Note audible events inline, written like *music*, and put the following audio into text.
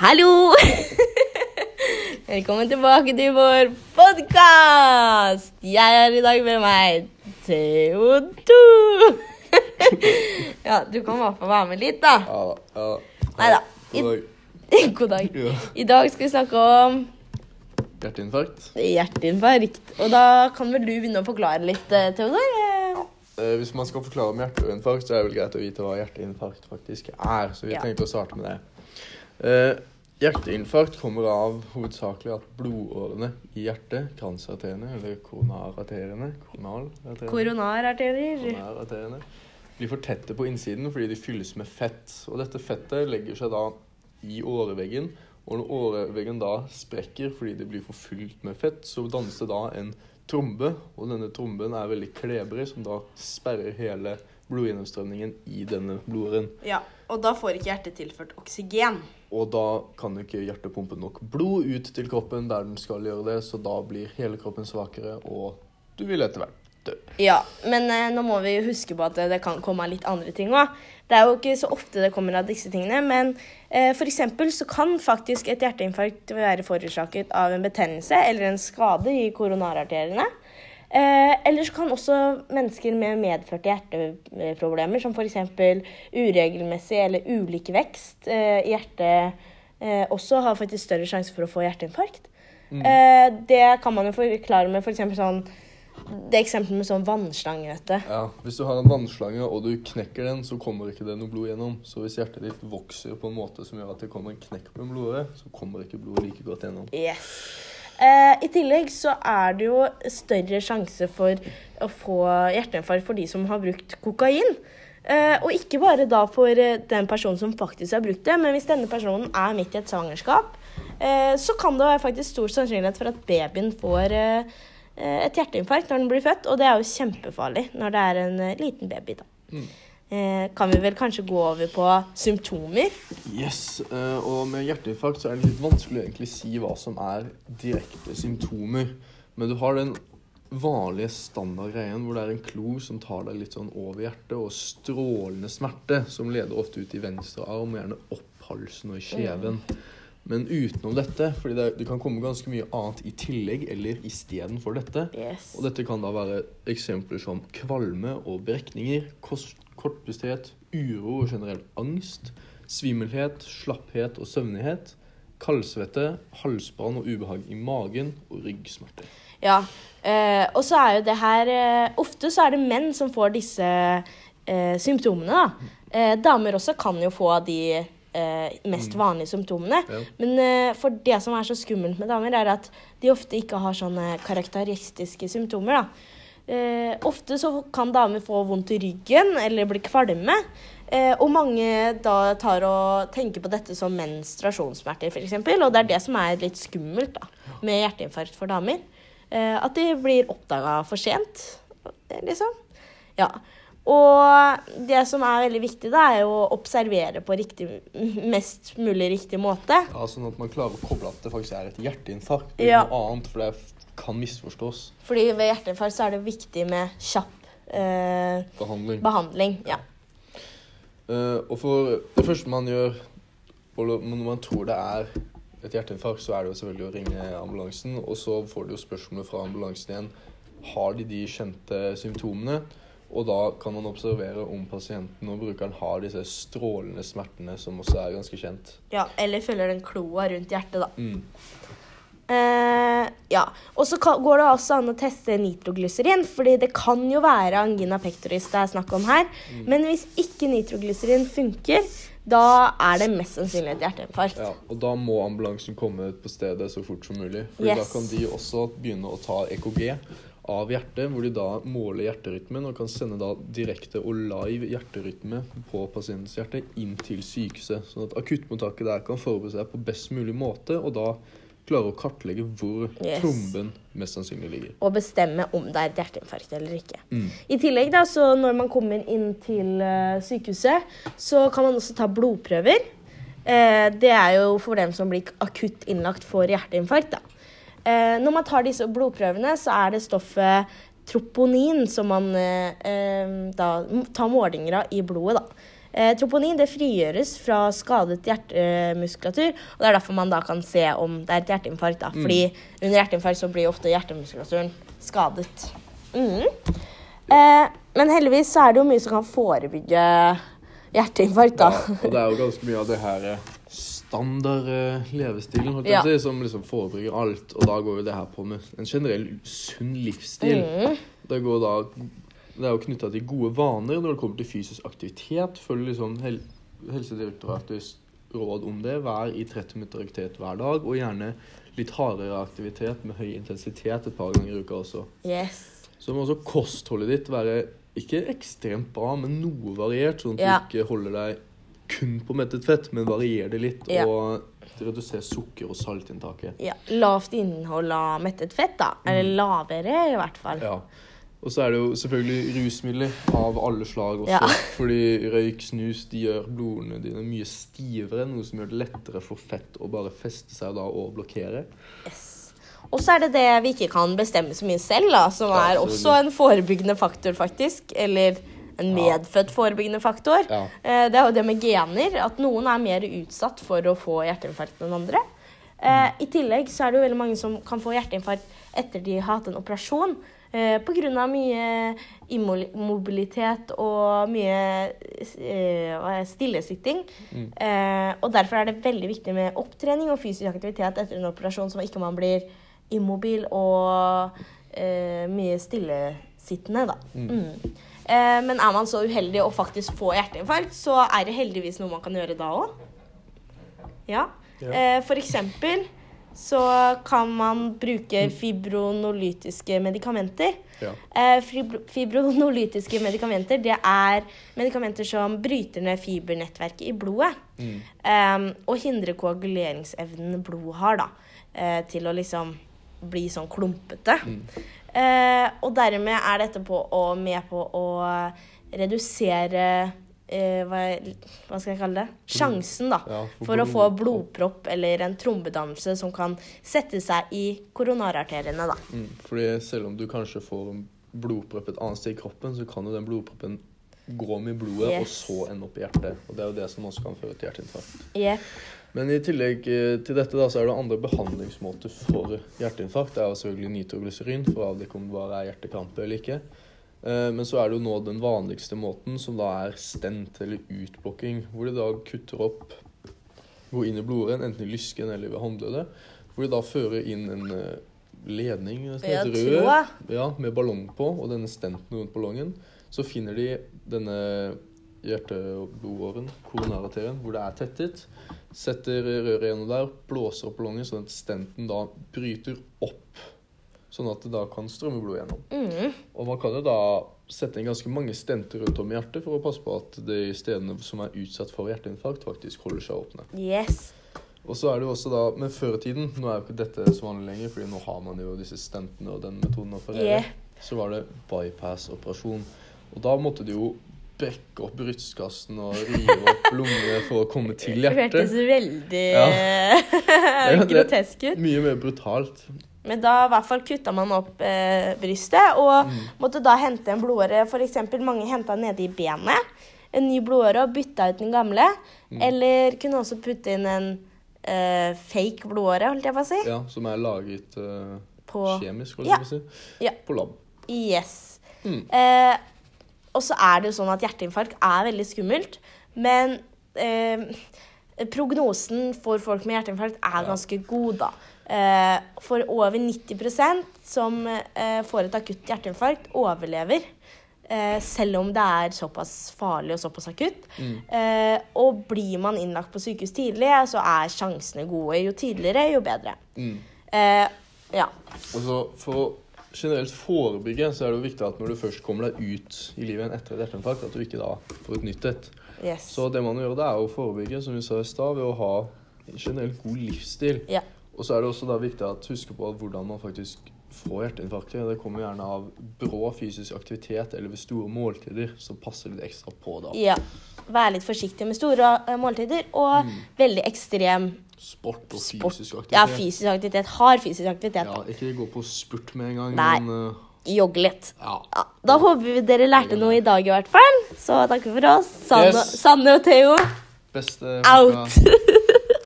Hallo! Velkommen tilbake til vår podkast! Jeg er i dag med meg Theodor. ja, du kan i hvert fall være med litt, da. Ja da. Ja. Neida. God dag. *laughs* God dag. Ja. I dag skal vi snakke om Hjerteinfarkt. hjerteinfarkt. Og da kan vel du begynne å forklare litt, eh, Theodor? Eh, Eh, hvis man skal forklare om hjerteinfarkt, så er det vel greit å vite hva hjerteinfarkt faktisk er. Så vi Ja. tenkte å starte med det. Eh, hjerteinfarkt kommer av hovedsakelig at blodårene i hjertet, kransarteriene, eller koronararteriene, Koronararterier. blir for tette på innsiden fordi de fylles med fett. Og dette fettet legger seg da i åreveggen, og når åreveggen da sprekker fordi det blir for fylt med fett, så dannes det da en trombe, og denne tromben er veldig klebrig, som da sperrer hele blodgjennomstrømningen i denne blodåren. Ja, og da får ikke hjertet tilført oksygen. Og da kan jo ikke hjertet pumpe nok blod ut til kroppen der den skal gjøre det, så da blir hele kroppen svakere, og du vil etter hvert dø. Ja, men eh, nå må vi jo huske på at det, det kan komme av litt andre ting òg. Det er jo ikke så ofte det kommer av disse tingene, men eh, f.eks. så kan faktisk et hjerteinfarkt være forårsaket av en betennelse eller en skade i koronararteriene. Eh, eller så kan også mennesker med medførte hjerteproblemer, som f.eks. uregelmessig eller ulik vekst eh, i hjertet, eh, også ha faktisk større sjanse for å få hjerteinfarkt. Mm. det kan man jo forklare med f.eks. sånn det eksempelet med sånn vannslange, vet du. Ja, Hvis du har en vannslange og du knekker den, så kommer ikke det noe blod gjennom. Så hvis hjertet ditt vokser på en måte som gjør at det kommer en knekk på en blodåre, så kommer ikke blodet like godt gjennom. Yes. Eh, I tillegg så er det jo større sjanse for å få hjerteinfarkt for de som har brukt kokain. Eh, og ikke bare da for eh, den personen som faktisk har brukt det, men hvis denne personen er midt i et svangerskap, eh, så kan det være faktisk stor sannsynlighet for at babyen får eh, eh, et hjerteinfarkt når den blir født, og det er jo kjempefarlig når det er en liten baby. da. Mm. Eh, kan vi vel kanskje gå over på symptomer? Yes, eh, og med hjerteinfarkt så er det litt vanskelig å egentlig si hva som er direkte symptomer. Men du har den vanlige standardgreien hvor det er en klo som tar deg litt sånn over hjertet, og strålende smerte som leder ofte ut i venstre arm, og gjerne opp halsen og i kjeven. Men utenom dette, fordi det, det kan komme ganske mye annet i tillegg eller istedenfor dette. Yes. Og dette kan da være eksempler som kvalme og brekninger, kost, kortpusthet, uro og generell angst, svimmelhet, slapphet og søvnighet, kaldsvette, halsbrann og ubehag i magen og ryggsmerter. Ja, eh, og så er jo det her eh, Ofte så er det menn som får disse eh, symptomene, da. Eh, damer også kan jo få de eh, mest vanlige symptomene. Ja. Men eh, for det som er så skummelt med damer, er at de ofte ikke har sånne karakteristiske symptomer, da. Eh, ofte så kan damer få vondt i ryggen eller bli kvalme. Eh, og mange da tar og tenker på dette som menstruasjonssmerter, f.eks. Og det er det som er litt skummelt da, med hjerteinfarkt for damer. Eh, at de blir oppdaga for sent, liksom. Ja. Og det som er veldig viktig, da, er å observere på riktig, mest mulig riktig måte. Ja, Sånn at man klarer å koble at det faktisk er et hjerteinfarkt, Ja. noe annet, for det kan misforstås. Fordi ved hjerteinfarkt så er det viktig med kjapp eh, Behandling. behandling. Ja. Uh, og for det første man gjør når man tror det er et hjerteinfarkt, så er det jo selvfølgelig å ringe ambulansen. Og så får du jo spørsmålet fra ambulansen igjen har de de kjente symptomene. Og da kan man observere om pasienten og brukeren har disse strålende smertene, som også er ganske kjent. ja. Eller følger den kloa rundt hjertet, da. Mm. Eh, ja. Og så går det også an å teste nitroglyserin, fordi det kan jo være angina pectoris det er snakk om her. Men hvis ikke nitroglyserin funker, da er det mest sannsynlig et hjerteinfarkt. Ja, og da må ambulansen komme på stedet så fort som mulig. For Yes. da kan de også begynne å ta EKG av hjertet, hvor de da måler hjerterytmen og kan sende da direkte og live hjerterytme på pasientens hjerte inn til sykehuset. Sånn at akuttmottaket der kan forberede seg på best mulig måte, og da klare å kartlegge hvor Yes. tromben mest sannsynlig ligger. Og bestemme om det er et hjerteinfarkt eller ikke. Mm. I tillegg, da, så når man kommer inn til eh, sykehuset, så kan man også ta blodprøver. Eh, det er jo for dem som blir akutt innlagt for hjerteinfarkt. Da. Eh, når man tar disse blodprøvene, så er det stoffet troponin som man eh, eh, da tar målinger av i blodet. Da. Eh, troponin det frigjøres fra skadet hjertemuskulatur, og det er derfor man da kan se om det er et hjerteinfarkt. da. Fordi under hjerteinfarkt så blir ofte hjertemuskulaturen skadet. Mm. Eh, men heldigvis så er det jo mye som kan forebygge hjerteinfarkt, da. Ja, og det er jo ganske mye av det her eh, standard eh, levestilen Ja. si, som liksom forebygger alt. Og da går jo det her på med en generell sunn livsstil. Mm. Det, går da, det er jo knytta til gode vaner når det kommer til fysisk aktivitet. Følg liksom hel Helsedirektoratets råd om det. Vær i 30 minutter aktivitet hver dag, og gjerne litt hardere aktivitet med høy intensitet et par ganger i uka også. Yes. Så må også kostholdet ditt være ikke ekstremt bra, men noe variert, sånn at Ja. du ikke holder deg kun på mettet fett, men varierer det litt, Ja. og reduserer sukker- og saltinntaket. Ja, lavt innhold av mettet fett, da. Eller lavere, i hvert fall. Mm. Ja. Og så er det jo selvfølgelig rusmidler av alle slag også. Ja. *laughs* *laughs* Fordi røyk, snus, de gjør blodene dine mye stivere, noe som gjør det lettere for fett å bare feste seg da og blokkere. Yes. Og så er det det vi ikke kan bestemme så mye selv, da, som Ja, er også en forebyggende faktor, faktisk. Eller en medfødt forebyggende faktor. Ja. Eh, Det er jo det med gener, at noen er mer utsatt for å få hjerteinfarkt enn andre. Mm. I tillegg så er det jo veldig mange som kan få hjerteinfarkt etter de har hatt en operasjon. Eh, av mye immobilitet og mye eh, stillesitting. Mm. Eh, og derfor er det veldig viktig med opptrening og fysisk aktivitet etter en operasjon, så ikke man blir immobil og eh, mye stillesittende, da. Mm. Eh, men er man så uheldig å faktisk få hjerteinfarkt, så er det heldigvis noe man kan gjøre da òg. Ja. Ja. Eh, for eksempel så kan man bruke fibronolytiske medikamenter. Ja. Eh, fibronolytiske medikamenter det er medikamenter som bryter ned fibernettverket i blodet. Mm. eh, og hindrer koaguleringsevnen blodet har, da. eh, til å liksom bli sånn klumpete. Mm. Eh, og dermed er dette på å, med på å redusere eh, hva, hva skal jeg kalle det? Sjansen, da. Ja, For å få blodpropp eller en trombedannelse som kan sette seg i koronararteriene, da. Mm. Fordi selv om du kanskje får blodpropp et annet sted i kroppen, så kan jo den blodproppen gå med blodet og så ende opp i hjertet. Og det er jo det som også kan føre til hjerteinfarkt. Yep. Men i tillegg eh, til dette da, så er det andre behandlingsmåter for hjerteinfarkt. Det er jo selvfølgelig nitroglycerin for å avdekke om det bare er hjertekrampe eller ikke. Eh, Men så er det jo nå den vanligste måten, som da er stent eller utblokking. Hvor de da kutter opp, går inn i blodåren, enten i lysken eller ved håndleddet. Hvor de da fører inn en eh, ledning Ja, heter tråd. ja, med ballong på, og denne stenten rundt ballongen. Så finner de denne hjerte-blodåren, koronarateren, hvor det er tettet. Setter røret gjennom der, blåser opp ballongen, sånn at stenten da bryter opp. Sånn at det da kan strømme blod gjennom. Mm. Og man kan jo da sette inn ganske mange stenter rundt om i hjertet for å passe på at de stedene som er utsatt for hjerteinfarkt, faktisk holder seg åpne. Yes. Og så er det jo også da, Men før i tiden, nå er jo ikke dette så vanlig lenger, fordi nå har man jo disse stentene og den metoden å operere, Yeah. så var det bypass-operasjon. Og da måtte de jo brekke opp brystkassen og rive opp *laughs* lungene for å komme til hjertet. Det hørtes veldig ja. *laughs* grotesk ut. Mye mer brutalt. Men da i hvert fall kutta man opp eh, brystet og Mm. måtte da hente en blodåre. Eksempel mange henta nede i benet en ny blodåre og bytta ut den gamle. Mm. Eller kunne også putte inn en eh, fake blodåre, holdt jeg på å si. Ja, Som er laget eh, På kjemisk, holdt Ja. jeg på å si. Ja. På lab. Yes. Mm. Eh, og så er det jo sånn at hjerteinfarkt er veldig skummelt. Men eh, prognosen for folk med hjerteinfarkt er Ja. ganske god, da. Eh, for over 90% som eh, får et akutt hjerteinfarkt, overlever. Eh, selv om det er såpass farlig og såpass akutt. Mm. Eh, og blir man innlagt på sykehus tidlig, så er sjansene gode. Jo tidligere, jo bedre. Mm. Eh, ja. Altså, For å generelt forebygge så er det jo viktig at når du først kommer deg ut i livet igjen etter et hjerteinfarkt, at du ikke da får et nytt et. Yes. Så det man gjør, det er å forebygge, som vi sa i stad, ved å ha en generelt god livsstil. Ja. Og så er det også da viktig å huske på hvordan man faktisk får hjerteinfarkter. Det kommer gjerne av brå fysisk aktivitet eller ved store måltider, så passer litt ekstra på da. Ja. Være litt forsiktig med store eh, måltider og veldig ekstrem Sport og fysisk aktivitet. Ja, fysisk aktivitet. Hard fysisk aktivitet. Ja, ikke gå på spurt med en gang, Nei. men uh, jogge litt. Ja. Ja, da håper vi dere lærte noe i dag i hvert fall. Så takk for oss. Sanne, Yes. Sanne og Theo, Beste out! *laughs*